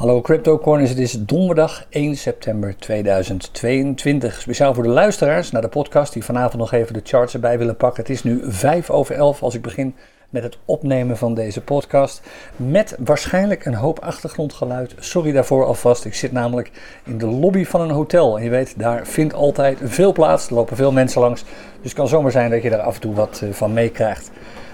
Hallo CryptoCorners, het is donderdag 1 september 2022. Speciaal voor de luisteraars naar de podcast die vanavond nog even de charts erbij willen pakken. Het is nu 5 over 11 als ik begin met het opnemen van deze podcast. Met waarschijnlijk een hoop achtergrondgeluid. Sorry daarvoor alvast. Ik zit namelijk in de lobby van een hotel. En je weet, daar vindt altijd veel plaats. Er lopen veel mensen langs. Dus het kan zomaar zijn dat je daar af en toe wat eh, van meekrijgt.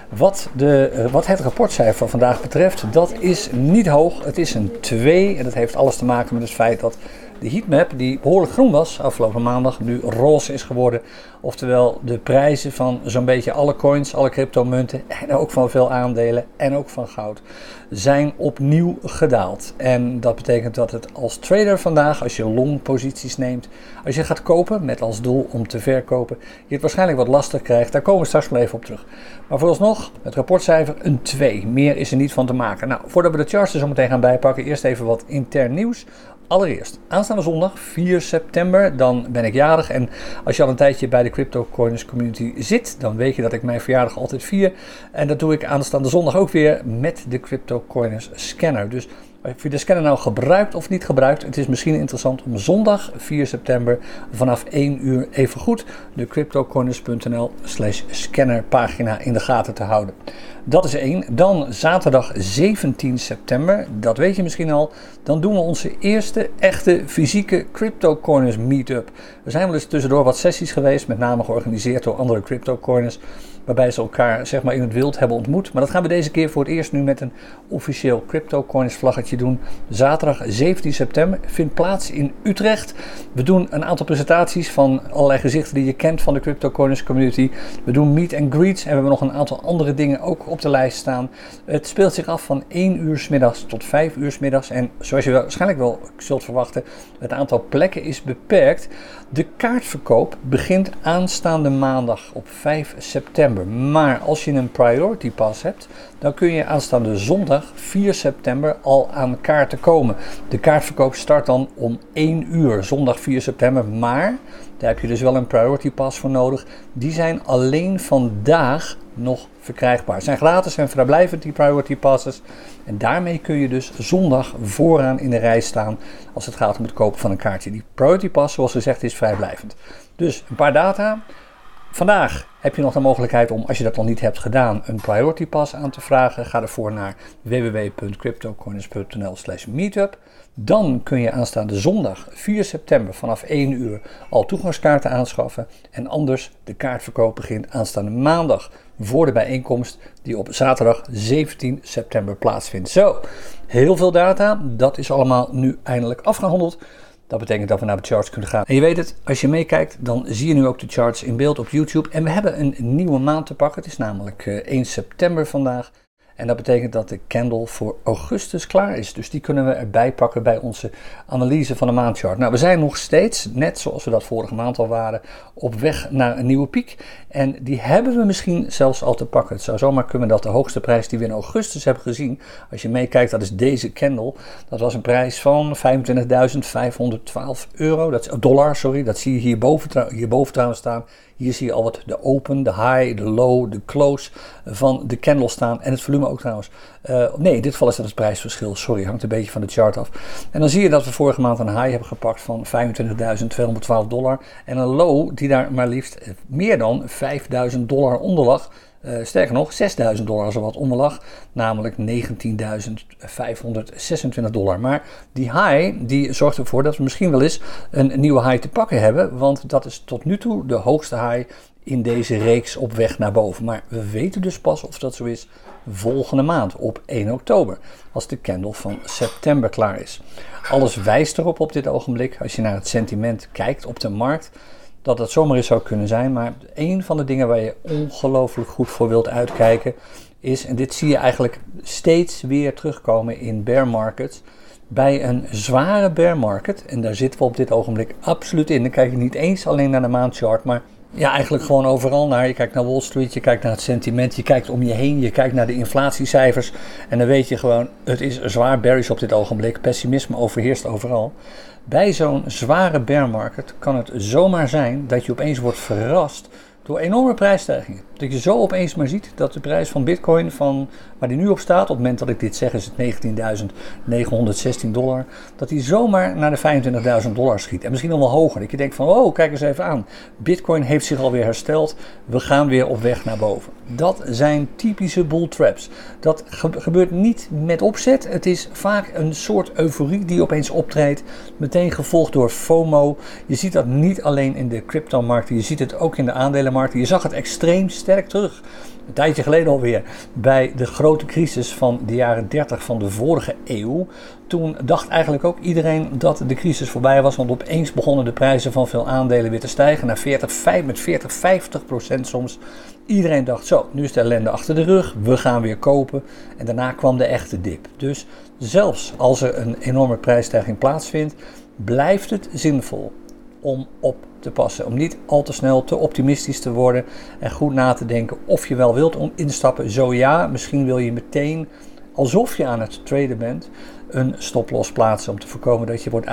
Wat, de, eh, wat het rapportcijfer vandaag betreft, dat is niet hoog. Het is een 2 en dat heeft alles te maken met het feit dat de heatmap, die behoorlijk groen was afgelopen maandag, nu roze is geworden. Oftewel de prijzen van zo'n beetje alle coins, alle cryptomunten en ook van veel aandelen en ook van goud zijn opnieuw gedaald. En dat betekent dat het als trader vandaag, als je long posities neemt, als je gaat kopen met als doel om te verkopen, je het waarschijnlijk wat lastig krijgt. Daar komen we straks wel even op terug. Maar vooralsnog, het rapportcijfer een 2. Meer is er niet van te maken. Nou, voordat we de charts er zo meteen gaan bijpakken, eerst even wat intern nieuws. Allereerst, aanstaande zondag 4 september, dan ben ik jarig. En als je al een tijdje bij de Crypto Coiners community zit, dan weet je dat ik mijn verjaardag altijd vier. En dat doe ik aanstaande zondag ook weer met de Crypto Coiners scanner. Dus of je de scanner nou gebruikt of niet gebruikt, het is misschien interessant om zondag 4 september vanaf 1 uur even goed de cryptocorners.nl slash scanner pagina in de gaten te houden. Dat is één. Dan zaterdag 17 september, dat weet je misschien al, dan doen we onze eerste echte fysieke Crypto Corners meetup. Er zijn wel eens tussendoor wat sessies geweest, met name georganiseerd door andere Crypto Corners waarbij ze elkaar zeg maar, in het wild hebben ontmoet. Maar dat gaan we deze keer voor het eerst nu met een officieel CryptoCoins vlaggetje doen. Zaterdag 17 september vindt plaats in Utrecht. We doen een aantal presentaties van allerlei gezichten die je kent van de CryptoCoins community. We doen meet and greets en we hebben nog een aantal andere dingen ook op de lijst staan. Het speelt zich af van 1 uur middags tot 5 uur middags. En zoals je waarschijnlijk wel zult verwachten, het aantal plekken is beperkt. De kaartverkoop begint aanstaande maandag op 5 september. Maar als je een priority pass hebt, dan kun je aanstaande zondag 4 september al aan kaarten komen. De kaartverkoop start dan om 1 uur, zondag 4 september. Maar daar heb je dus wel een priority pass voor nodig. Die zijn alleen vandaag nog verkrijgbaar. Het zijn gratis en vrijblijvend die priority passes. En daarmee kun je dus zondag vooraan in de rij staan als het gaat om het kopen van een kaartje. Die priority pass, zoals gezegd, is vrijblijvend. Dus een paar data. Vandaag heb je nog de mogelijkheid om, als je dat nog niet hebt gedaan, een priority pass aan te vragen. Ga ervoor naar www.cryptocoins.nl slash meetup. Dan kun je aanstaande zondag 4 september vanaf 1 uur al toegangskaarten aanschaffen. En anders, de kaartverkoop begint aanstaande maandag voor de bijeenkomst die op zaterdag 17 september plaatsvindt. Zo, heel veel data. Dat is allemaal nu eindelijk afgehandeld. Dat betekent dat we naar de charts kunnen gaan. En je weet het, als je meekijkt, dan zie je nu ook de charts in beeld op YouTube. En we hebben een nieuwe maand te pakken. Het is namelijk 1 eh, september vandaag. En dat betekent dat de candle voor augustus klaar is. Dus die kunnen we erbij pakken bij onze analyse van de maandchart. Nou, we zijn nog steeds, net zoals we dat vorige maand al waren, op weg naar een nieuwe piek. En die hebben we misschien zelfs al te pakken. Het zou zomaar kunnen dat de hoogste prijs die we in augustus hebben gezien, als je meekijkt, dat is deze candle. Dat was een prijs van 25.512 euro. Dat is, dollar, sorry. Dat zie je hierboven, hierboven trouwens staan. Hier zie je al wat de open, de high, de low, de close van de candle staan. En het volume ook trouwens. Uh, nee, in dit geval is dat het prijsverschil. Sorry, hangt een beetje van de chart af. En dan zie je dat we vorige maand een high hebben gepakt van 25.212 dollar. En een low die daar maar liefst meer dan 5.000 dollar onder lag. Uh, sterker nog, 6.000 dollar zo wat onder lag, namelijk 19.526 dollar. Maar die high die zorgt ervoor dat we misschien wel eens een nieuwe high te pakken hebben, want dat is tot nu toe de hoogste high in deze reeks op weg naar boven. Maar we weten dus pas of dat zo is volgende maand op 1 oktober, als de candle van september klaar is. Alles wijst erop op dit ogenblik, als je naar het sentiment kijkt op de markt, dat het zomaar eens zou kunnen zijn. Maar een van de dingen waar je ongelooflijk goed voor wilt uitkijken is, en dit zie je eigenlijk steeds weer terugkomen in bear markets, bij een zware bear market, en daar zitten we op dit ogenblik absoluut in, dan kijk je niet eens alleen naar de maandchart, maar ja, eigenlijk gewoon overal naar. Je kijkt naar Wall Street, je kijkt naar het sentiment, je kijkt om je heen, je kijkt naar de inflatiecijfers. En dan weet je gewoon, het is zwaar bearish op dit ogenblik. Pessimisme overheerst overal. Bij zo'n zware bear market kan het zomaar zijn dat je opeens wordt verrast Door enorme prijsstijgingen. Dat je zo opeens maar ziet dat de prijs van Bitcoin, van waar die nu op staat, op het moment dat ik dit zeg, is het 19.916 dollar. Dat die zomaar naar de 25.000 dollar schiet. En misschien nog wel hoger. Dat je denkt van, oh, kijk eens even aan. Bitcoin heeft zich alweer hersteld. We gaan weer op weg naar boven. Dat zijn typische bull traps. Dat gebeurt niet met opzet. Het is vaak een soort euforie die opeens optreedt. Meteen gevolgd door FOMO. Je ziet dat niet alleen in de cryptomarkten. Je ziet het ook in de aandelenmarkten. Je zag het extreem sterk terug. Een tijdje geleden alweer bij de grote crisis van de jaren 30 van de vorige eeuw. Toen dacht eigenlijk ook iedereen dat de crisis voorbij was, want opeens begonnen de prijzen van veel aandelen weer te stijgen naar 40, 5, met 40, 50 procent soms. Iedereen dacht zo, nu is de ellende achter de rug, we gaan weer kopen. En daarna kwam de echte dip. Dus zelfs als er een enorme prijsstijging plaatsvindt, blijft het zinvol om op te passen. Om niet al te snel te optimistisch te worden en goed na te denken of je wel wilt instappen. Zo ja, misschien wil je meteen, alsof je aan het traden bent, een stoploss plaatsen om te voorkomen dat je, wordt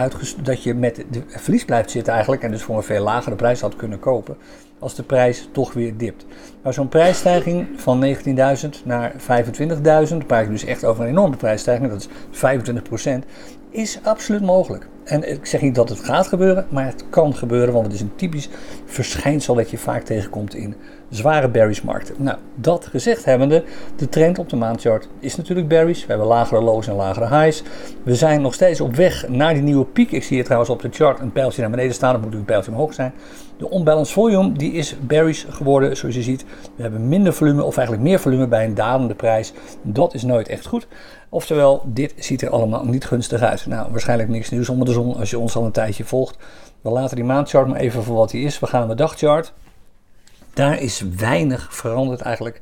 dat je met de verlies blijft zitten eigenlijk en dus voor een veel lagere prijs had kunnen kopen als de prijs toch weer dipt. Maar zo'n prijsstijging van 19.000 naar 25.000, praat ik dus echt over een enorme prijsstijging, dat is 25%, is absoluut mogelijk. En ik zeg niet dat het gaat gebeuren, maar het kan gebeuren, want het is een typisch verschijnsel dat je vaak tegenkomt in zware bearish markten. Nou, dat gezegd hebbende, de trend op de maandchart is natuurlijk bearish. We hebben lagere lows en lagere highs. We zijn nog steeds op weg naar die nieuwe piek. Ik zie hier trouwens op de chart een pijltje naar beneden staan, dat moet natuurlijk een pijltje omhoog zijn. De unbalanced volume die is bearish geworden, zoals je ziet. We hebben minder volume, of eigenlijk meer volume bij een dalende prijs. Dat is nooit echt goed. Oftewel, dit ziet er allemaal niet gunstig uit. Nou, waarschijnlijk niks nieuws onder de zon als je ons al een tijdje volgt. We laten die maandchart maar even voor wat die is. We gaan naar de dagchart. Daar is weinig veranderd eigenlijk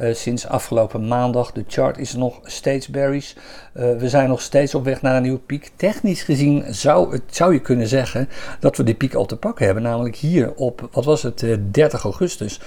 uh, sinds afgelopen maandag. De chart is nog steeds bearish. Uh, we zijn nog steeds op weg naar een nieuwe piek. Technisch gezien zou, het, zou je kunnen zeggen dat we die piek al te pakken hebben. Namelijk hier op, wat was het, uh, eh, 30 augustus.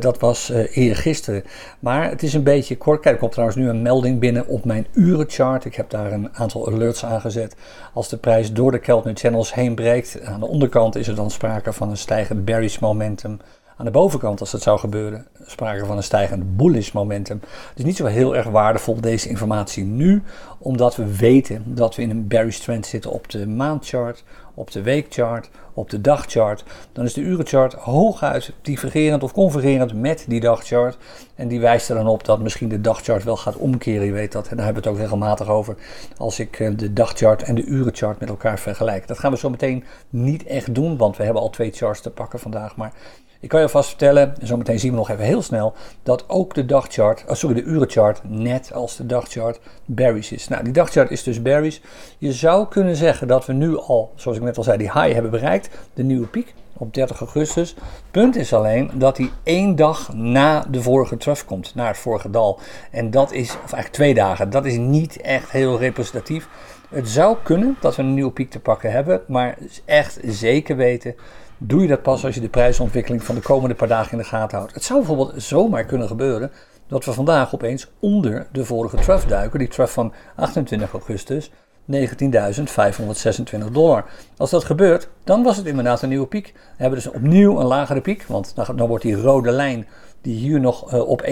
dat was eergisteren. Maar het is een beetje kort. Kijk, er komt trouwens nu een melding binnen op mijn urenchart. Ik heb daar een aantal alerts aangezet. Als de prijs door de Keltner Channels heen breekt. Aan de onderkant is er dan sprake van een stijgend bearish momentum. Aan de bovenkant, als dat zou gebeuren, sprake van een stijgend bullish momentum. Dus niet zo heel erg waardevol deze informatie nu, omdat we weten dat we in een bearish trend zitten op de maandchart, op de weekchart, op de dagchart. Dan is de urenchart hooguit divergerend of convergerend met die dagchart. En die wijst er dan op dat misschien de dagchart wel gaat omkeren. Je weet dat, en daar hebben we het ook regelmatig over. Als ik eh, de dagchart en de urenchart met elkaar vergelijk. Dat gaan we zo meteen niet echt doen, want we hebben al twee charts te pakken vandaag. Maar ik kan je alvast vertellen, en zometeen zien we nog even heel snel, dat ook de dagchart, oh sorry, de urenchart, net als de dagchart, bearish is. Nou, die dagchart is dus bearish. Je zou kunnen zeggen dat we nu al, zoals ik net al zei, die high hebben bereikt, de nieuwe piek op 30 augustus. Punt is alleen dat hij één dag na de vorige trough komt, naar het vorige dal. En dat is, of eigenlijk twee dagen, dat is niet echt heel representatief. Het zou kunnen dat we een nieuwe piek te pakken hebben, maar echt zeker weten doe je dat pas als je de prijsontwikkeling van de komende paar dagen in de gaten houdt. Het zou bijvoorbeeld zomaar kunnen gebeuren dat we vandaag opeens onder de vorige trough duiken, die trough van 28 augustus. 19.526 dollar. Als dat gebeurt, dan was het inderdaad een nieuwe piek. We hebben dus opnieuw een lagere piek, want dan, wordt die rode lijn die hier nog uh, op 21.778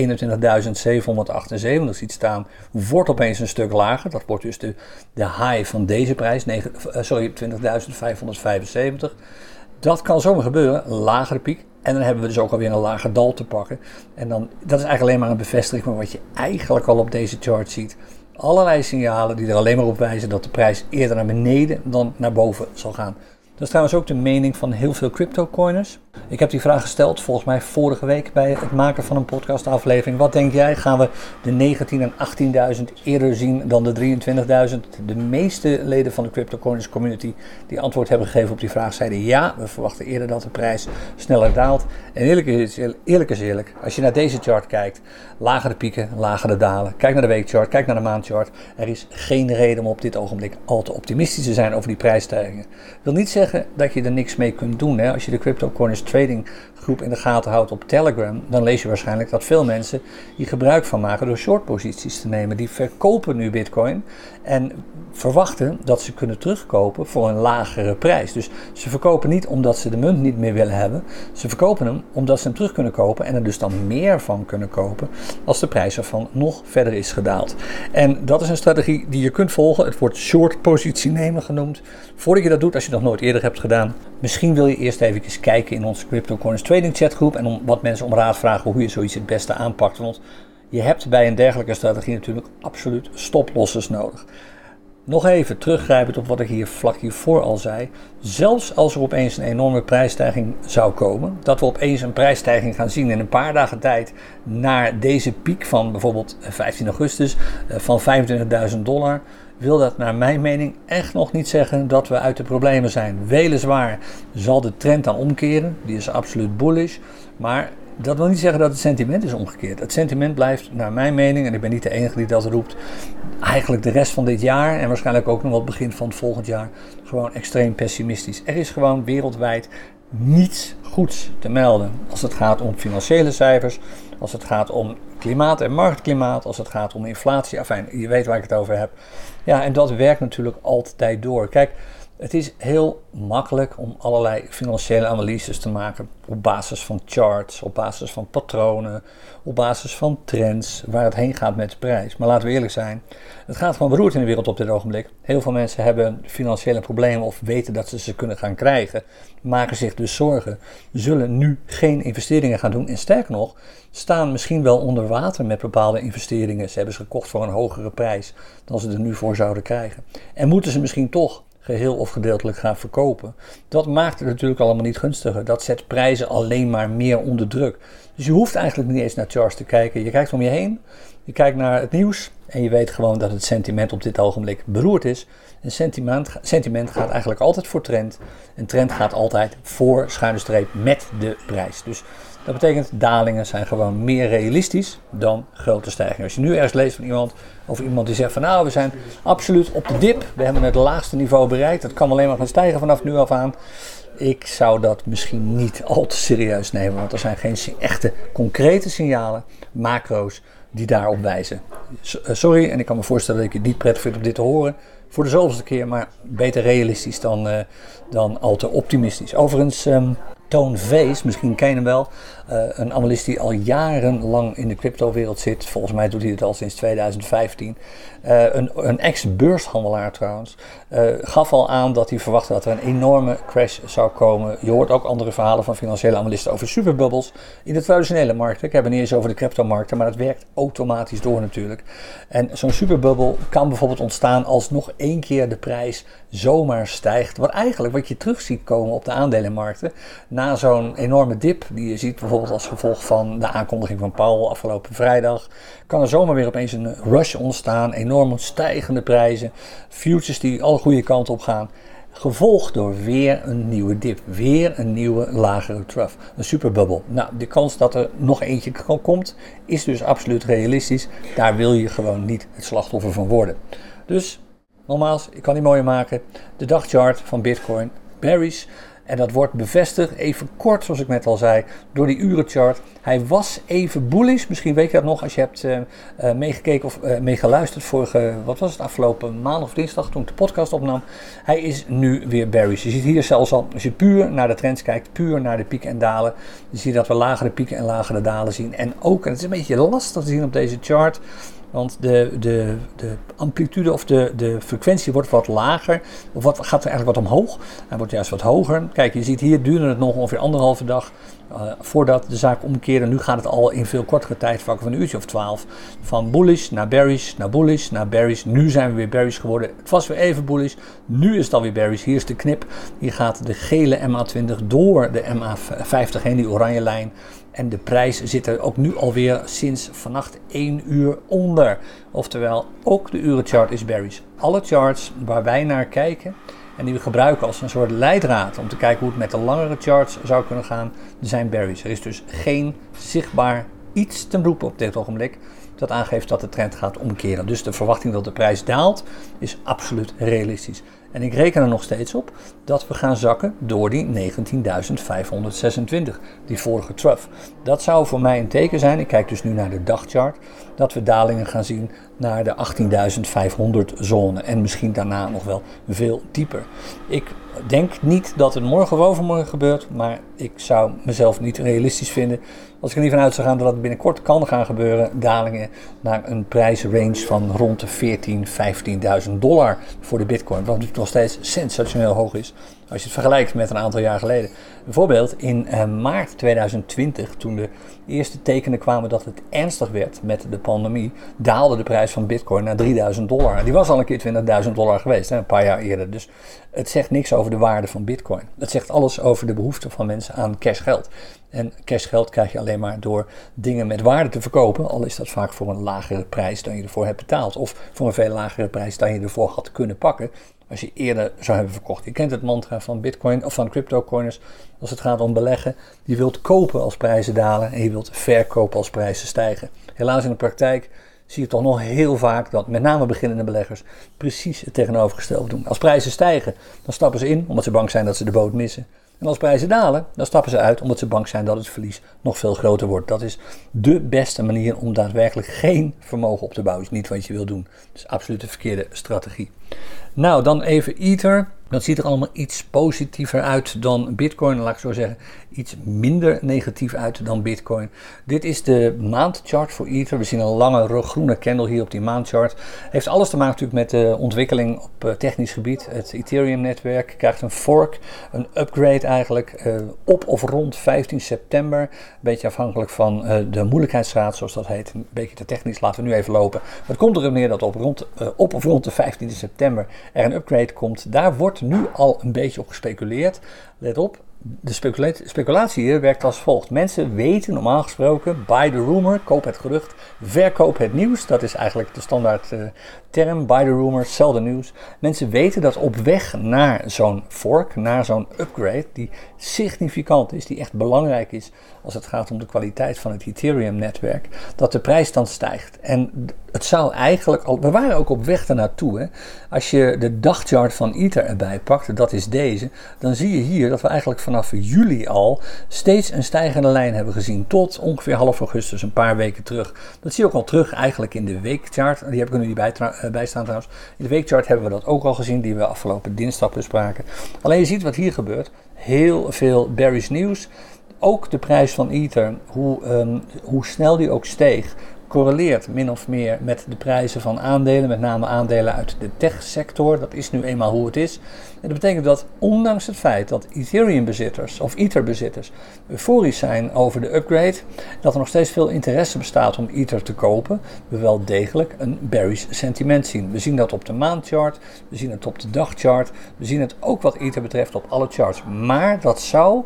ziet staan, wordt opeens een stuk lager. Dat wordt dus de, de high van deze prijs, 9, uh, sorry, 20.575. Dat kan zomaar gebeuren, een lagere piek. En dan hebben we dus ook alweer een lager dal te pakken. En dan, dat is eigenlijk alleen maar een bevestiging van wat je eigenlijk al op deze chart ziet. Allerlei signalen die er alleen maar op wijzen dat de prijs eerder naar beneden dan naar boven zal gaan. Dat is trouwens ook de mening van heel veel crypto-coiners. Ik heb die vraag gesteld volgens mij vorige week bij het maken van een podcastaflevering. Wat denk jij? Gaan we de 19.000 en 18.000 eerder zien dan de 23.000? De meeste leden van de crypto-coiners community die antwoord hebben gegeven op die vraag zeiden ja, we verwachten eerder dat de prijs sneller daalt. En eerlijk is eerlijk, als je naar deze chart kijkt, lagere pieken, lagere dalen. Kijk naar de weekchart, kijk naar de maandchart. Er is geen reden om op dit ogenblik al te optimistisch te zijn over die prijsstijgingen. Wil niet zeggen dat je er niks mee kunt doen. Hè? Als je de CryptoCoins Trading groep in de gaten houdt op Telegram, dan lees je waarschijnlijk dat veel mensen hier gebruik van maken door shortposities te nemen. Die verkopen nu Bitcoin en verwachten dat ze kunnen terugkopen voor een lagere prijs. Dus ze verkopen niet omdat ze de munt niet meer willen hebben. Ze verkopen hem omdat ze hem terug kunnen kopen en er dus dan meer van kunnen kopen als de prijs ervan nog verder is gedaald. En dat is een strategie die je kunt volgen. Het wordt short positie nemen genoemd. Voordat je dat doet, als je dat nooit eerder hebt gedaan, misschien wil je eerst even kijken in onze CryptoCoins Trading chatgroep en om wat mensen om raad vragen hoe je zoiets het beste aanpakt. Want je hebt bij een dergelijke strategie natuurlijk absoluut stoplossers nodig. Nog even teruggrijpend op wat ik hier vlak hiervoor al zei. Zelfs als er opeens een enorme prijsstijging zou komen, dat we opeens een prijsstijging gaan zien in een paar dagen tijd naar deze piek van bijvoorbeeld 15 augustus eh, van 25.000 dollar, wil dat naar mijn mening echt nog niet zeggen dat we uit de problemen zijn. Weliswaar zal de trend dan omkeren, die is absoluut bullish, maar dat wil niet zeggen dat het sentiment is omgekeerd. Het sentiment blijft, naar mijn mening, en ik ben niet de enige die dat roept, eigenlijk de rest van dit jaar en waarschijnlijk ook nog wel het begin van het volgend jaar gewoon extreem pessimistisch. Er is gewoon wereldwijd niets goeds te melden als het gaat om financiële cijfers, als het gaat om klimaat en marktklimaat, als het gaat om inflatie. Enfin, je weet waar ik het over heb. Ja, en dat werkt natuurlijk altijd door. Kijk, het is heel makkelijk om allerlei financiële analyses te maken op basis van charts, op basis van patronen, op basis van trends, waar het heen gaat met de prijs. Maar laten we eerlijk zijn, het gaat gewoon beroerd in de wereld op dit ogenblik. Heel veel mensen hebben financiële problemen of weten dat ze ze kunnen gaan krijgen, maken zich dus zorgen, zullen nu geen investeringen gaan doen en sterker nog, staan misschien wel onder water met bepaalde investeringen. Ze hebben ze gekocht voor een hogere prijs dan ze er nu voor zouden krijgen. En moeten ze misschien toch geheel of gedeeltelijk gaan verkopen. Dat maakt het natuurlijk allemaal niet gunstiger. Dat zet prijzen alleen maar meer onder druk. Dus je hoeft eigenlijk niet eens naar charts te kijken. Je kijkt om je heen, je kijkt naar het nieuws en je weet gewoon dat het sentiment op dit ogenblik beroerd is. En sentiment, sentiment gaat eigenlijk altijd voor trend. En trend gaat altijd voor schuine streep met de prijs. Dus dat betekent dalingen zijn gewoon meer realistisch dan grote stijgingen. Als je nu ergens leest van iemand, of iemand die zegt van nou we zijn absoluut op de dip, we hebben het laagste niveau bereikt, het kan alleen maar gaan stijgen vanaf nu af aan. Ik zou dat misschien niet al te serieus nemen, want er zijn geen echte concrete signalen, macro's, die daarop wijzen. Eh, sorry, en ik kan me voorstellen dat ik het niet prettig vind om dit te horen voor de zoveelste keer, maar beter realistisch dan, uh, dan al te optimistisch. Overigens, um, Toon Vees, misschien ken je hem wel, uh, een analist die al jarenlang in de cryptowereld zit. Volgens mij doet hij het al sinds 2015. Uh, eh, een, een ex-beurshandelaar trouwens. Uh, gaf al aan dat hij verwachtte dat er een enorme crash zou komen. Je hoort ook andere verhalen van financiële analisten over superbubbles in de traditionele markten. Ik heb het niet eens over de cryptomarkten, maar dat werkt automatisch door natuurlijk. En zo'n superbubble kan bijvoorbeeld ontstaan als nog één keer de prijs zomaar stijgt. Wat eigenlijk wat je terug ziet komen op de aandelenmarkten na zo'n enorme dip die je ziet bijvoorbeeld als gevolg van de aankondiging van Powell afgelopen vrijdag, kan er zomaar weer opeens een rush ontstaan. Enorm stijgende prijzen, futures die alle goede kanten op gaan. Gevolgd door weer een nieuwe dip, weer een nieuwe lagere trough, een superbubble. Nou, de kans dat er nog eentje komt is dus absoluut realistisch. Daar wil je gewoon niet het slachtoffer van worden. Dus, nogmaals, ik kan die mooier maken. De dagchart van Bitcoin, berries. En dat wordt bevestigd, even kort zoals ik net al zei, door die urenchart. Hij was even bullish, misschien weet je dat nog als je hebt uh, uh, meegekeken of uh, meegeluisterd vorige, wat was het, afgelopen maandag of dinsdag toen ik de podcast opnam. Hij is nu weer bearish. Je ziet hier zelfs al, als je puur naar de trends kijkt, puur naar de pieken en dalen, je dat we lagere pieken en lagere dalen zien. En ook, en het is een beetje lastig te zien op deze chart, want de, de, de amplitude of de, de frequentie wordt wat lager. Of wat, gaat er eigenlijk wat omhoog. Hij wordt juist wat hoger. Kijk, je ziet hier duurde het nog ongeveer anderhalve dag uh, voordat de zaak omkeerde. Nu gaat het al in veel kortere tijdvakken van een uurtje of twaalf. Van bullish naar bearish, naar bullish, naar bearish. Nu zijn we weer bearish geworden. Het was weer even bullish. Nu is het alweer bearish. Hier is de knip. Hier gaat de gele MA20 door de MA50 heen, die oranje lijn. En de prijs zit er ook nu alweer sinds vannacht 1 uur onder. Oftewel, ook de urenchart is bearish. Alle charts waar wij naar kijken en die we gebruiken als een soort leidraad om te kijken hoe het met de langere charts zou kunnen gaan, zijn bearish. Er is dus geen zichtbaar iets ten beroep op dit ogenblik dat aangeeft dat de trend gaat omkeren. Dus de verwachting dat de prijs daalt is absoluut realistisch. En ik reken er nog steeds op dat we gaan zakken door die 19.526, die vorige trough. Dat zou voor mij een teken zijn, ik kijk dus nu naar de dagchart, dat we dalingen gaan zien naar de 18.500 zone en misschien daarna nog wel veel dieper. Ik denk niet dat het morgen of overmorgen gebeurt, maar ik zou mezelf niet realistisch vinden als ik er niet vanuit zou gaan dat het binnenkort kan gaan gebeuren, dalingen naar een prijsrange van rond de 14.000, 15.000 dollar voor de bitcoin. Wat natuurlijk nog steeds sensationeel hoog is als je het vergelijkt met een aantal jaar geleden. Bijvoorbeeld in uh, maart 2020, toen de eerste tekenen kwamen dat het ernstig werd met de pandemie, daalde de prijs van bitcoin naar 3000 dollar. Die was al een keer 20.000 dollar geweest, hè, een paar jaar eerder. Dus het zegt niks over de waarde van bitcoin. Het zegt alles over de behoefte van mensen aan cashgeld. En cashgeld krijg je alleen maar door dingen met waarde te verkopen, al is dat vaak voor een lagere prijs dan je ervoor hebt betaald. Of voor een veel lagere prijs dan je ervoor had kunnen pakken als je eerder zou hebben verkocht. Je kent het mantra van Bitcoin of van cryptocoiners als het gaat om beleggen. Je wilt kopen als prijzen dalen en je wilt verkopen als prijzen stijgen. Helaas in de praktijk zie je toch nog heel vaak dat met name beginnende beleggers precies het tegenovergestelde doen. Als prijzen stijgen, dan stappen ze in omdat ze bang zijn dat ze de boot missen. En als prijzen dalen, dan stappen ze uit omdat ze bang zijn dat het verlies nog veel groter wordt. Dat is de beste manier om daadwerkelijk geen vermogen op te bouwen. Is niet wat je wil doen. Dat is absoluut de verkeerde strategie. Nou, dan even Ether. Dat ziet er allemaal iets positiever uit dan Bitcoin, laat ik zo zeggen. Iets minder negatief uit dan Bitcoin. Dit is de maandchart voor Ether. We zien een lange groene candle hier op die maandchart. Heeft alles te maken natuurlijk met de ontwikkeling op eh, technisch gebied. Het Ethereum-netwerk krijgt een fork, een upgrade eigenlijk, eh, op of rond 15 september. Een beetje afhankelijk van uh, de moeilijkheidsgraad, zoals dat heet. Een beetje te technisch, laten we nu even lopen. Maar het komt er neer dat op, rond, op of rond de 15 september er een upgrade komt. Daar wordt nu al een beetje op gespeculeerd. Let op, de speculatie hier werkt als volgt. Mensen weten normaal gesproken, buy the rumor, koop het gerucht, verkoop het nieuws. Dat is eigenlijk de standaard uh, term, buy the rumor, sell the. Mensen weten dat op weg naar zo'n fork, naar zo'n upgrade, die significant is, die echt belangrijk is als het gaat om de kwaliteit van het Ethereum-netwerk, dat de prijs dan stijgt. En het zou eigenlijk al, we waren ook op weg ernaartoe. Hè. Als je de dagchart van Ether erbij pakt, dat is deze, dan zie je hier dat we eigenlijk vanaf juli al steeds een stijgende lijn hebben gezien. Tot ongeveer half augustus, een paar weken terug. Dat zie je ook al terug eigenlijk in de weekchart. Die heb ik er nu niet bij, bij staan trouwens. In de weekchart hebben we dat ook al gezien, die we afgelopen dinsdag bespraken. Alleen je ziet wat hier gebeurt. Heel veel bearish nieuws ook de prijs van Ether, hoe, um, hoe snel die ook steeg, correleert min of meer met de prijzen van aandelen, met name aandelen uit de techsector. Dat is nu eenmaal hoe het is. En dat betekent dat ondanks het feit dat Ethereum-bezitters of Ether-bezitters euforisch zijn over de upgrade, dat er nog steeds veel interesse bestaat om Ether te kopen, we wel degelijk een bearish sentiment zien. We zien dat op de maandchart, we zien het op de dagchart, we zien het ook wat Ether betreft op alle charts. Maar dat zou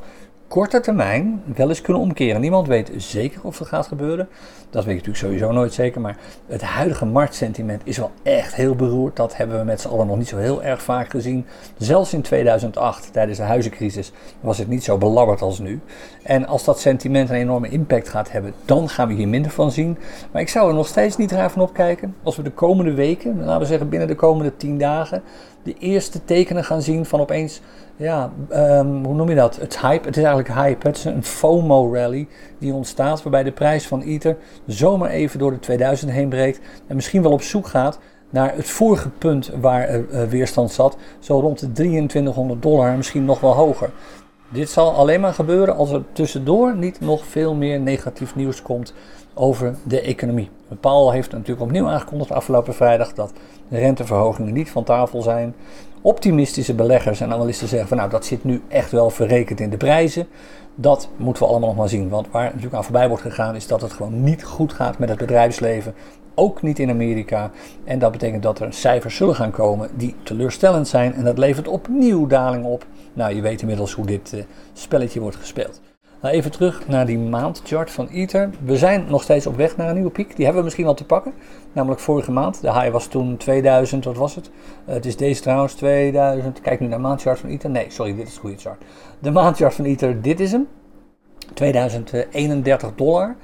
korte termijn wel eens kunnen omkeren. Niemand weet zeker of dat gaat gebeuren. Dat weet ik natuurlijk sowieso nooit zeker. Maar het huidige marktsentiment is wel echt heel beroerd. Dat hebben we met z'n allen nog niet zo heel erg vaak gezien. Zelfs in 2008, tijdens de huizencrisis, was het niet zo belabberd als nu. En als dat sentiment een enorme impact gaat hebben, dan gaan we hier minder van zien. Maar ik zou er nog steeds niet raar van opkijken. Als we de komende weken, laten we zeggen binnen de komende 10 dagen, de eerste tekenen gaan zien van opeens ja, um, hoe noem je dat? Het hype. Het is eigenlijk hype. Het is een FOMO-rally die ontstaat waarbij de prijs van Ether zomaar even door de 2000 heen breekt en misschien wel op zoek gaat naar het vorige punt waar uh, weerstand zat, zo rond de 2300 dollar, misschien nog wel hoger. Dit zal alleen maar gebeuren als er tussendoor niet nog veel meer negatief nieuws komt over de economie. Paul heeft natuurlijk opnieuw aangekondigd afgelopen vrijdag dat de renteverhogingen niet van tafel zijn optimistische beleggers en analisten zeggen van nou dat zit nu echt wel verrekend in de prijzen. Dat moeten we allemaal nog maar zien. Want waar natuurlijk aan voorbij wordt gegaan is dat het gewoon niet goed gaat met het bedrijfsleven. Ook niet in Amerika. En dat betekent dat er cijfers zullen gaan komen die teleurstellend zijn. En dat levert opnieuw daling op. Nou, je weet inmiddels hoe dit uh, spelletje wordt gespeeld. Even terug naar die maandchart van Ether. We zijn nog steeds op weg naar een nieuwe piek. Die hebben we misschien al te pakken. Namelijk vorige maand. De high was toen 2000, wat was het? Uh, het is deze trouwens, 2000. Kijk nu naar de maandchart van Ether. Nee, sorry, dit is de goede chart. De maandchart van Ether, dit is hem. 2031 dollar.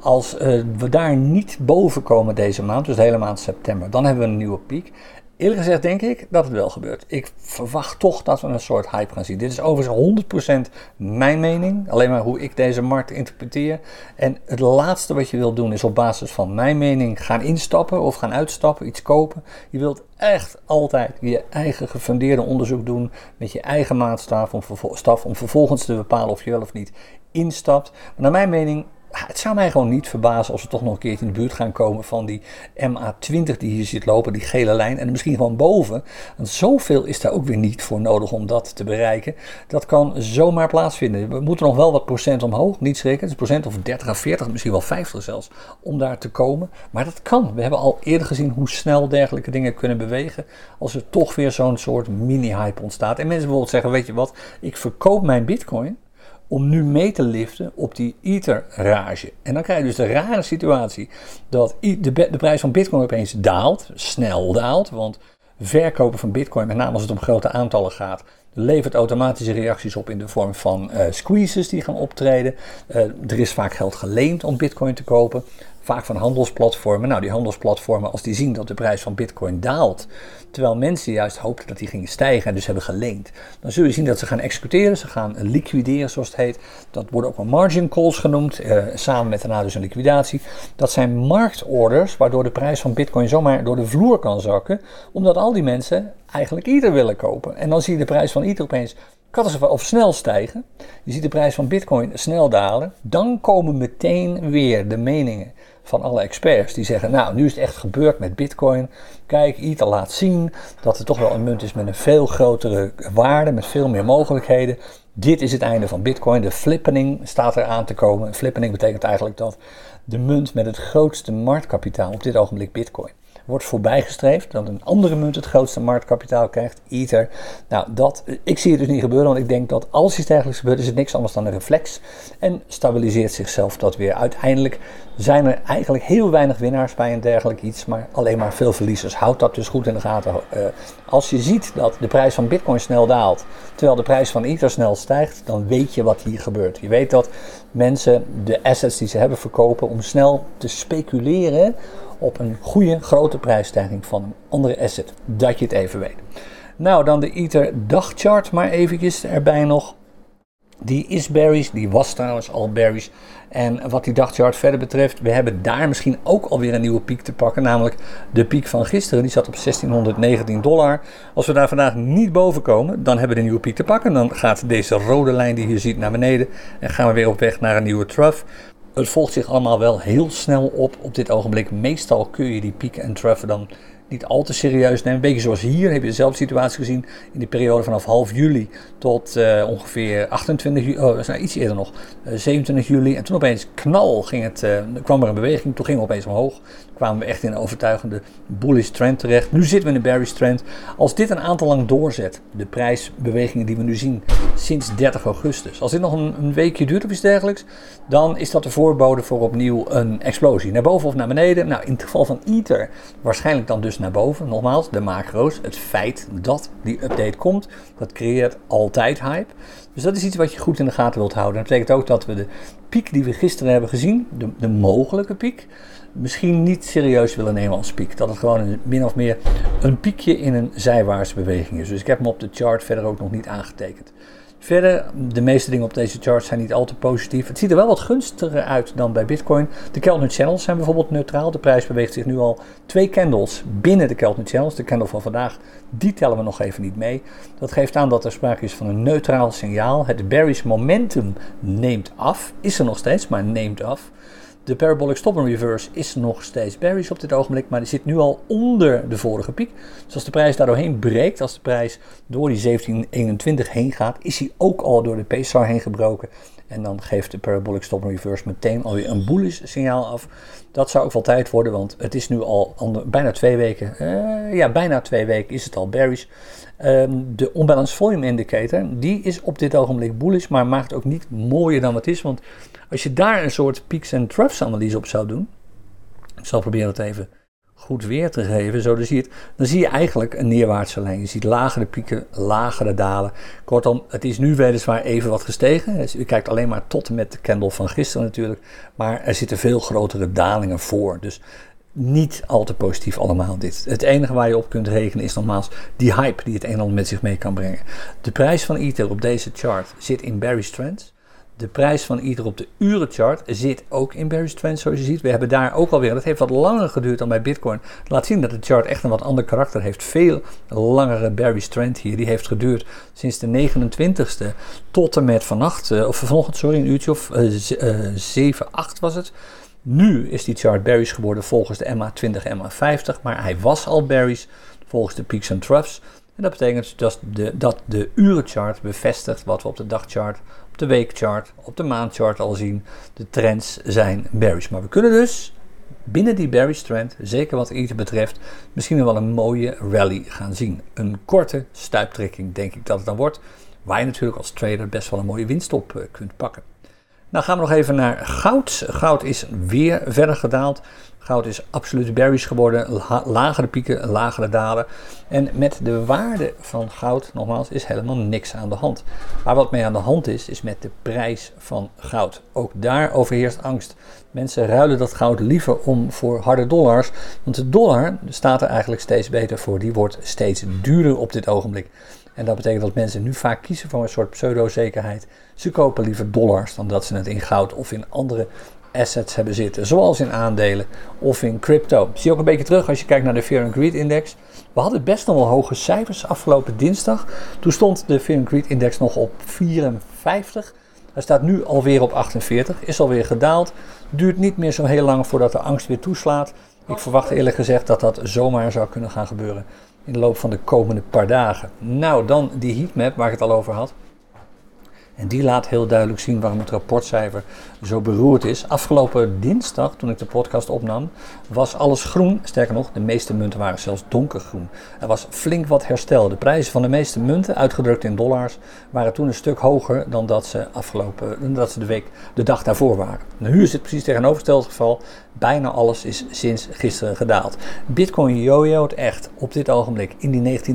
Als uh, we daar niet boven komen deze maand, dus de hele maand september, dan hebben we een nieuwe piek. Eerlijk gezegd denk ik dat het wel gebeurt. Ik verwacht toch dat we een soort hype gaan zien. Dit is overigens 100% mijn mening. Alleen maar hoe ik deze markt interpreteer. En het laatste wat je wilt doen is op basis van mijn mening gaan instappen of gaan uitstappen, iets kopen. Je wilt echt altijd je eigen gefundeerde onderzoek doen met je eigen maatstaf om, om vervolgens te bepalen of je wel of niet instapt. Maar naar mijn mening het zou mij gewoon niet verbazen als we toch nog een keertje in de buurt gaan komen van die MA20 die hier zit lopen, die gele lijn. En misschien gewoon boven. Want zoveel is daar ook weer niet voor nodig om dat te bereiken. Dat kan zomaar plaatsvinden. We moeten nog wel wat procent omhoog, niet schrikken. Het is procent of 30 of 40, misschien wel 50 zelfs, om daar te komen. Maar dat kan. We hebben al eerder gezien hoe snel dergelijke dingen kunnen bewegen. Als er toch weer zo'n soort mini-hype ontstaat. En mensen bijvoorbeeld zeggen, weet je wat, ik verkoop mijn bitcoin om nu mee te liften op die Ether-rage. En dan krijg je dus de rare situatie dat de, de prijs van Bitcoin opeens daalt, snel daalt, want verkopen van Bitcoin, met name als het om grote aantallen gaat, levert automatische reacties op in de vorm van uh, squeezes die gaan optreden. Uh, er is vaak geld geleend om Bitcoin te kopen vaak van handelsplatformen. Nou, die handelsplatformen, als die zien dat de prijs van Bitcoin daalt, terwijl mensen juist hoopten dat die gingen stijgen en dus hebben geleend, dan zul je zien dat ze gaan executeren, ze gaan liquideren, zoals het heet. Dat worden ook wel margin calls genoemd, eh, samen met daarna dus een liquidatie. Dat zijn marktorders, waardoor de prijs van Bitcoin zomaar door de vloer kan zakken, omdat al die mensen eigenlijk Ether willen kopen. En dan zie je de prijs van Ether opeens of snel stijgen. Je ziet de prijs van Bitcoin snel dalen. Dan komen meteen weer de meningen van alle experts die zeggen: Nou, nu is het echt gebeurd met Bitcoin. Kijk, Ether laat zien dat het toch wel een munt is met een veel grotere waarde, met veel meer mogelijkheden. Dit is het einde van Bitcoin. De flippening staat er aan te komen. Flippening betekent eigenlijk dat de munt met het grootste marktkapitaal op dit ogenblik Bitcoin wordt voorbijgestreefd. Dat een andere munt het grootste marktkapitaal krijgt, Ether. Nou, dat, ik zie het dus niet gebeuren, want ik denk dat als iets dergelijks gebeurt, is het niks anders dan een reflex. En stabiliseert zichzelf dat weer. Uiteindelijk zijn er eigenlijk heel weinig winnaars bij een dergelijk iets, maar alleen maar veel verliezers. Houd dat dus goed in de gaten. Uh, als je ziet dat de prijs van Bitcoin snel daalt, terwijl de prijs van Ether snel stijgt, dan weet je wat hier gebeurt. Je weet dat mensen de assets die ze hebben verkopen om snel te speculeren op een goede grote prijsstijging van een andere asset. Dat je het even weet. Nou, dan de Ether dagchart maar eventjes erbij nog. Die is bearish, die was trouwens al bearish. En wat die dagchart verder betreft, we hebben daar misschien ook alweer een nieuwe piek te pakken. Namelijk de piek van gisteren, die zat op 1619 dollar. Als we daar vandaag niet boven komen, dan hebben we een nieuwe piek te pakken. Dan gaat deze rode lijn die je ziet naar beneden. En gaan we weer op weg naar een nieuwe trough. Het volgt zich allemaal wel heel snel op op dit ogenblik. Meestal kun je die pieken en troughs dan niet al te serieus nemen. Een beetje zoals hier heb je dezelfde situatie gezien in de periode vanaf half juli tot uh, ongeveer 28 juli, oh, nou, iets eerder nog, uh, eh, 27 juli. En toen opeens knal ging het, uh, kwam er een beweging, toen ging we opeens omhoog. kwamen we echt in een overtuigende bullish trend terecht. Nu zitten we in een bearish trend. Als dit een aantal lang doorzet, de prijsbewegingen die we nu zien sinds 30 augustus. Als dit nog een, een weekje duurt of iets dergelijks, dan is dat de voorbode voor opnieuw een explosie. Naar boven of naar beneden. Nou, in het geval van Ether waarschijnlijk dan dus naar boven. Nogmaals, de macro's. Het feit dat die update komt, dat creëert altijd hype. Dus dat is iets wat je goed in de gaten wilt houden. Dat betekent ook dat we de piek die we gisteren hebben gezien, de, de mogelijke piek, misschien niet serieus willen nemen als piek. Dat het gewoon een, min of meer een piekje in een zijwaartse beweging is. Dus ik heb hem op de chart verder ook nog niet aangetekend. Verder, de meeste dingen op deze chart zijn niet al te positief. Het ziet er wel wat gunstiger uit dan bij Bitcoin. De Keltner Channels zijn bijvoorbeeld neutraal. De prijs beweegt zich nu al twee candles binnen de Keltner Channels. De candle van vandaag, die tellen we nog even niet mee. Dat geeft aan dat er sprake is van een neutraal signaal. Het bearish momentum neemt af. Is er nog steeds, maar neemt af. De parabolic stop and reverse is nog steeds bearish op dit ogenblik, maar die zit nu al onder de vorige piek. Dus als de prijs daar doorheen breekt, als de prijs door die 1721 heen gaat, is hij ook al door de PSAR heen gebroken. En dan geeft de parabolic stop and reverse meteen alweer een bullish signaal af. Dat zou ook wel tijd worden, want het is nu al bijna twee weken. Uh, ja, bijna twee weken is het al bearish. Um, de unbalanced volume indicator, die is op dit ogenblik bullish, maar maakt ook niet mooier dan wat is. Want als je daar een soort peaks en troughs analyse op zou doen, ik zal proberen het even goed weer te geven, zo dan zie je het, dan zie je eigenlijk een neerwaartse lijn. Je ziet lagere pieken, lagere dalen. Kortom, het is nu weliswaar even wat gestegen. Dus u kijkt alleen maar tot met de candle van gisteren natuurlijk, maar er zitten veel grotere dalingen voor. Dus niet al te positief allemaal dit. Het enige waar je op kunt rekenen is nogmaals die hype die het een en ander met zich mee kan brengen. De prijs van Ether op deze chart zit in Barry's Trends. De prijs van Ether op de urenchart zit ook in Barry's Trends, zoals je ziet. We hebben daar ook alweer, dat heeft wat langer geduurd dan bij Bitcoin. laat zien dat de chart echt een wat ander karakter heeft. Veel langere Barry's Trend hier. Die heeft geduurd sinds de 29ste tot en met vannacht, eh, of vanochtend, sorry, een uurtje of uh, 7, 8 was het. Nu is die chart Barry's geworden volgens de MA20, MA50, maar hij was al Barry's volgens de peaks en troughs. En dat betekent dat de, dat de urenchart bevestigt wat we op de dagchart, op de weekchart, op de maandchart al zien. De trends zijn bearish. Maar we kunnen dus binnen die bearish trend, zeker wat Ether betreft, misschien wel een mooie rally gaan zien. Een korte stuiptrekking denk ik dat het dan wordt, waar je natuurlijk als trader best wel een mooie winst op eh, kunt pakken. Nou gaan we nog even naar goud. Goud is weer verder gedaald. Goud is absoluut bearish geworden. Lagere pieken, lagere dalen. En met de waarde van goud, nogmaals, is helemaal niks aan de hand. Maar wat mee aan de hand is, is met de prijs van goud. Ook daar overheerst angst. Mensen ruilen dat goud liever om voor harde dollars. Want de dollar staat er eigenlijk steeds beter voor. Die wordt steeds duurder op dit ogenblik. En dat betekent dat mensen nu vaak kiezen voor een soort pseudo-zekerheid. Ze kopen liever dollars dan dat ze het in goud of in andere assets hebben zitten, zoals in aandelen of in crypto. Zie je ook een beetje terug als je kijkt naar de Fear and Greed Index. We hadden best nog wel hoge cijfers afgelopen dinsdag. Toen stond de Fear and Greed Index nog op 54. Hij staat nu alweer op 48, is alweer gedaald. Duurt niet meer zo heel lang voordat de angst weer toeslaat. Ik verwacht eerlijk gezegd dat dat zomaar zou kunnen gaan gebeuren in de loop van de komende paar dagen. Nou, dan die heatmap waar ik het al over had. En die laat heel duidelijk zien waarom het rapportcijfer zo beroerd is. Afgelopen dinsdag, toen ik de podcast opnam, was alles groen. Sterker nog, de meeste munten waren zelfs donkergroen. Er was flink wat herstel. De prijzen van de meeste munten, uitgedrukt in dollars, waren toen een stuk hoger dan dat ze, afgelopen, dat ze de, week, de dag daarvoor waren. Nu is het precies tegenovergesteld geval. Bijna alles is sinds gisteren gedaald. Bitcoin jojo't echt op dit ogenblik in die 19.500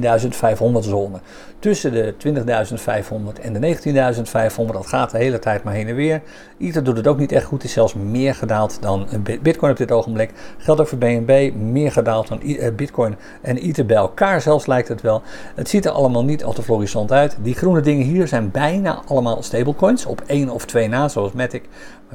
zone. Tussen de 20.500 en de 19.500. Dat gaat de hele tijd maar heen en weer. Ether doet het ook niet echt goed. Is zelfs meer gedaald dan Bitcoin op dit ogenblik. Geldt ook voor BNB. Meer gedaald dan eh, Bitcoin en Ether bij elkaar zelfs lijkt het wel. Het ziet er allemaal niet al te florissant uit. Die groene dingen hier zijn bijna allemaal stablecoins. Op één of twee na, zoals Matic.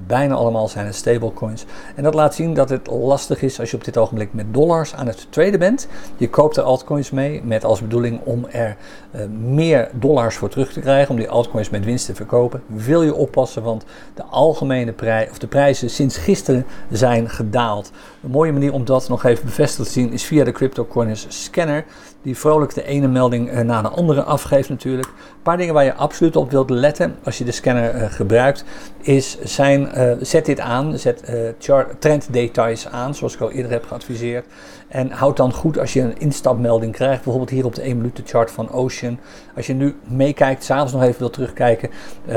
Bijna allemaal zijn het stablecoins. En dat laat zien dat het lastig is als je op dit ogenblik met dollars aan het traden bent. Je koopt er altcoins mee met als bedoeling om er uh, meer dollars voor terug te krijgen. Om die altcoins met winst te verkopen. Wil je oppassen, want de algemene prijs, of de prijzen sinds gisteren zijn gedaald. Een mooie manier om dat nog even bevestigd te zien is via de CryptoCoiners scanner. Die vrolijk de ene melding uh, na de andere afgeeft natuurlijk. Een paar dingen waar je absoluut op wilt letten als je de scanner uh, gebruikt. Is zijn, zet dit aan, zet chart, trend details aan zoals ik al eerder heb geadviseerd. En houd dan goed als je een instapmelding krijgt, bijvoorbeeld hier op de 1 minuten chart van Ocean. Als je nu meekijkt, s'avonds nog even wil terugkijken. Uh,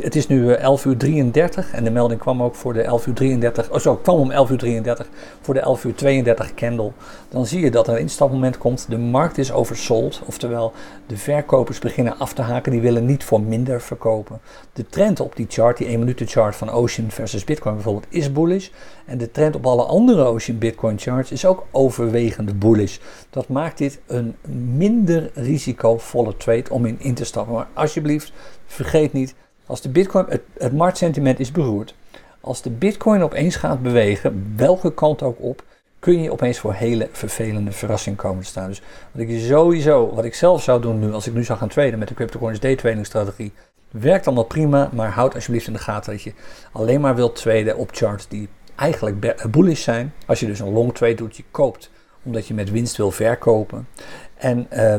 het is nu 11 uur 33 en de melding kwam ook voor de 11 uur 33. Oh, zo, kwam om 11 uur 33 voor de 11 uur 32 candle. Dan zie je dat er een instapmoment komt. De markt is oversold, oftewel de verkopers beginnen af te haken. Die willen niet voor minder verkopen. De trend op die chart, die 1 minuten chart van Ocean versus Bitcoin bijvoorbeeld, is bullish. En de trend op alle andere Ocean Bitcoin charts is ook overwegend bullish. Dat maakt dit een minder risicovolle trade om in in te stappen. Maar alsjeblieft, vergeet niet, als de Bitcoin, het, het marktsentiment is beroerd. Als de Bitcoin opeens gaat bewegen, welke kant ook op, kun je opeens voor hele vervelende verrassingen komen te staan. Dus wat ik sowieso, wat ik zelf zou doen nu, als ik nu zou gaan traden met de CryptoCoins day trading strategie, werkt allemaal prima, maar houd alsjeblieft in de gaten dat je alleen maar wilt traden op charts die eigenlijk bullish zijn. Als je dus een long trade doet, je koopt omdat je met winst wil verkopen. En uh,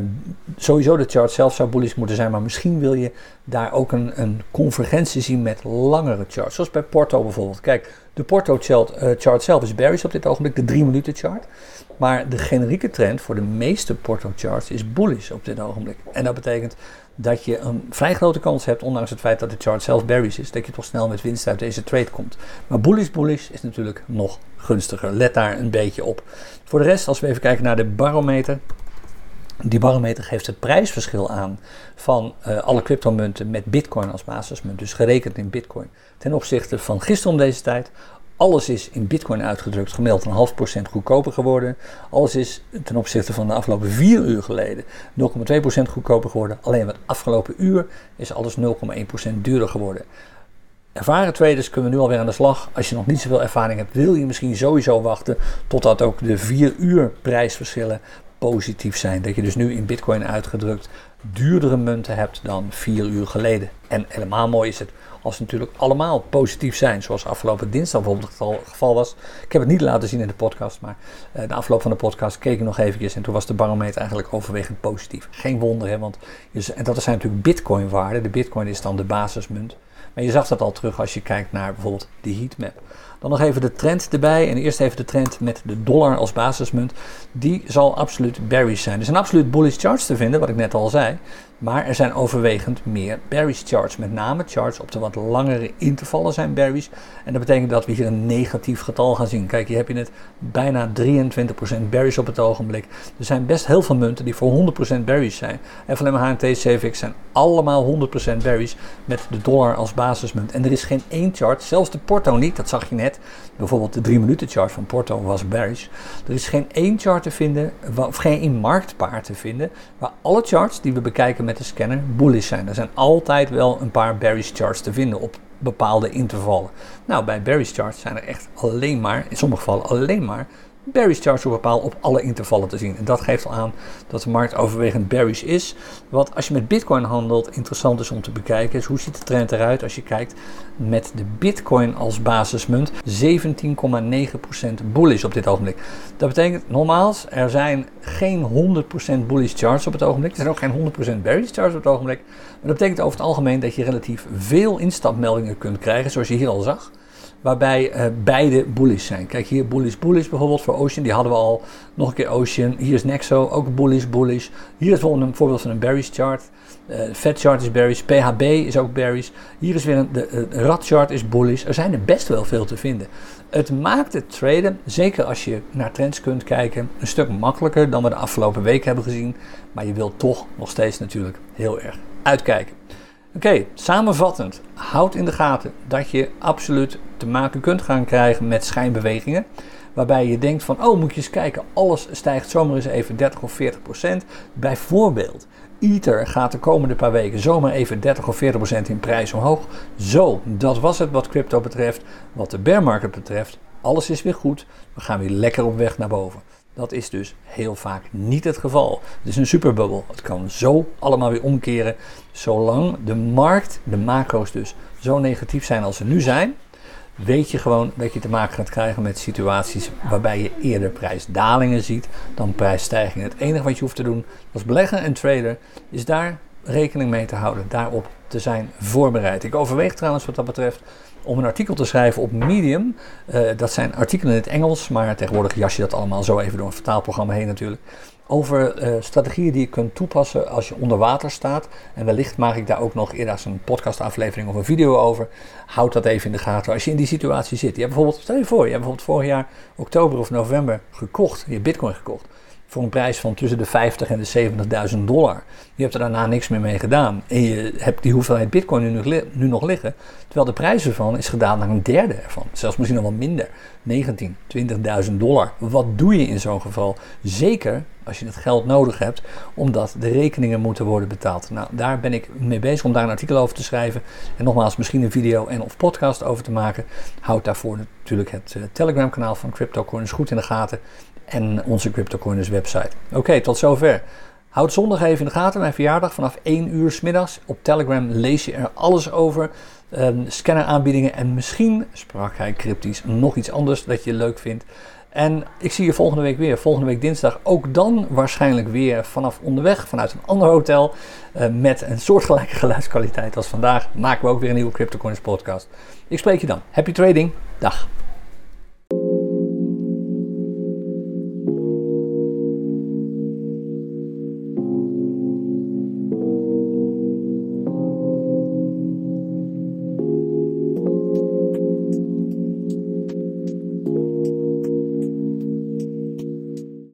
sowieso de chart zelf zou bullish moeten zijn, maar misschien wil je daar ook een, een convergentie zien met langere charts. Zoals bij Porto bijvoorbeeld. Kijk, de Porto chart, uh, chart zelf is bearish op dit ogenblik, de 3 minuten chart. Maar de generieke trend voor de meeste Porto charts is bullish op dit ogenblik. En dat betekent dat je een vrij grote kans hebt, ondanks het feit dat de chart zelf bearish is, dat je toch snel met winst uit deze trade komt. Maar bullish bullish is natuurlijk nog gunstiger. Let daar een beetje op. Voor de rest, als we even kijken naar de barometer. Die barometer geeft het prijsverschil aan van uh, alle cryptomunten met bitcoin als basismunt, dus gerekend in bitcoin, ten opzichte van gisteren om deze tijd Alles is in bitcoin uitgedrukt gemiddeld een half procent goedkoper geworden. Alles is ten opzichte van de afgelopen vier uur geleden 0,2 procent goedkoper geworden. Alleen het afgelopen uur is alles 0,1 procent duurder geworden. Ervaren traders kunnen nu alweer aan de slag. Als je nog niet zoveel ervaring hebt, wil je misschien sowieso wachten totdat ook de 4 uur prijsverschillen positief zijn. Dat je dus nu in bitcoin uitgedrukt duurdere munten hebt dan 4 uur geleden. En helemaal mooi is het als ze natuurlijk allemaal positief zijn, zoals afgelopen dinsdag bijvoorbeeld het geval was. Ik heb het niet laten zien in de podcast, maar uh, de afloop van de podcast keek ik nog eventjes en toen was de barometer eigenlijk overwegend positief. Geen wonder, hè, want en dat zijn natuurlijk bitcoin waarden. De bitcoin is dan de basismunt. Maar je zag dat al terug als je kijkt naar bijvoorbeeld de heatmap. Dan nog even de trend erbij. En eerst even de trend met de dollar als basismunt. Die zal absoluut bearish zijn. Er zijn absoluut bullish charts te vinden, wat ik net al zei. Maar er zijn overwegend meer bearish charts. Met name charts op de wat langere intervallen zijn bearish. En dat betekent dat we hier een negatief getal gaan zien. Kijk, hier heb je het bijna 23% bearish op het ogenblik. Er zijn best heel veel munten die voor 100% bearish zijn. FLM, HNT, CFX zijn allemaal 100% bearish met de dollar als basismunt. En er is geen één chart, zelfs de Porto niet, dat zag je net. Bijvoorbeeld de 3 minuten chart van Porto was bearish. Er is geen één chart te vinden, of geen één marktpaar te vinden, waar alle charts die we bekijken met de scanner bullish zijn. Er zijn altijd wel een paar bearish charts te vinden op bepaalde intervallen. Nou, bij bearish charts zijn er echt alleen maar, in sommige gevallen alleen maar bearish charts op bepaal op alle intervallen te zien. En dat geeft al aan dat de markt overwegend bearish is. Wat als je met bitcoin handelt interessant is om te bekijken is hoe ziet de trend eruit als je kijkt met de bitcoin als basismunt 17,9% bullish op dit ogenblik. Dat betekent nogmaals, er zijn geen 100% bullish charts op het ogenblik. Er zijn ook geen 100% bearish charts op het ogenblik. Maar dat betekent over het algemeen dat je relatief veel instapmeldingen kunt krijgen zoals je hier al zag waarbij uh, beide bullish zijn. Kijk hier, bullish, bullish bijvoorbeeld voor Ocean, die hadden we al. Nog een keer Ocean. Hier is Nexo, ook bullish, bullish. Hier is bijvoorbeeld een voorbeeld van een bearish chart. Uh, chart is bearish, PHB is ook bearish. Hier is weer een, de RAD chart is bullish. Er zijn er best wel veel te vinden. Het maakt het traden, zeker als je naar trends kunt kijken, een stuk makkelijker dan we de afgelopen week hebben gezien. Maar je wilt toch nog steeds natuurlijk heel erg uitkijken. Oké, samenvattend, houd in de gaten dat je absoluut te maken kunt gaan krijgen met schijnbewegingen. Waarbij je denkt van, oh moet je eens kijken, alles stijgt zomaar eens even 30 of 40 procent. Bijvoorbeeld, Ether gaat de komende paar weken zomaar even 30 of 40 procent in prijs omhoog. Zo, dat was het wat crypto betreft. Wat de bear market betreft, alles is weer goed. We gaan weer lekker op weg naar boven. Dat is dus heel vaak niet het geval. Het is een superbubbel. Het kan zo allemaal weer omkeren. Zolang de markt, de macro's dus, zo negatief zijn als ze nu zijn, weet je gewoon dat je te maken gaat krijgen met situaties waarbij je eerder prijsdalingen ziet dan prijsstijgingen. Het enige wat je hoeft te doen als belegger en trader is daar rekening mee te houden, daarop te zijn voorbereid. Ik overweeg trouwens wat dat betreft om een artikel te schrijven op Medium. Uh, dat zijn artikelen in het Engels, maar tegenwoordig jas je dat allemaal zo even door een vertaalprogramma heen natuurlijk. Over uh, strategieën die je kunt toepassen als je onder water staat. En wellicht maak ik daar ook nog eerder een podcastaflevering of een video over. Houd dat even in de gaten als je in die situatie zit. Je hebt bijvoorbeeld, stel je voor, je hebt bijvoorbeeld vorig jaar oktober of november gekocht. Je bitcoin gekocht voor een prijs van tussen de 50 en de 70.000 dollar. Je hebt er daarna niks meer mee gedaan. En je hebt die hoeveelheid bitcoin nu nog, nu nog liggen. Terwijl de prijs ervan is gedaan naar een derde ervan. Zelfs misschien nog wel minder. 19, 20.000 dollar. Wat doe je in zo'n geval? Zeker als je het geld nodig hebt, omdat de rekeningen moeten worden betaald. Nou, daar ben ik mee bezig om daar een artikel over te schrijven. En nogmaals, misschien een video en of podcast over te maken. Houd daarvoor natuurlijk het uh, Telegram kanaal van CryptoCoins goed in de gaten en onze CryptoCoiners website. Oké, tot zover. Houd zondag even in de gaten, mijn verjaardag vanaf 1 uur s middags. Op Telegram lees je er alles over. Um, scanner en misschien, sprak hij cryptisch, nog iets anders dat je leuk vindt. En ik zie je volgende week weer. Volgende week dinsdag ook dan waarschijnlijk weer vanaf onderweg, vanuit een ander hotel. Uh, met een soortgelijke geluidskwaliteit als vandaag. Maken we ook weer een nieuwe CryptoCoins podcast. Ik spreek je dan. Happy trading. Dag.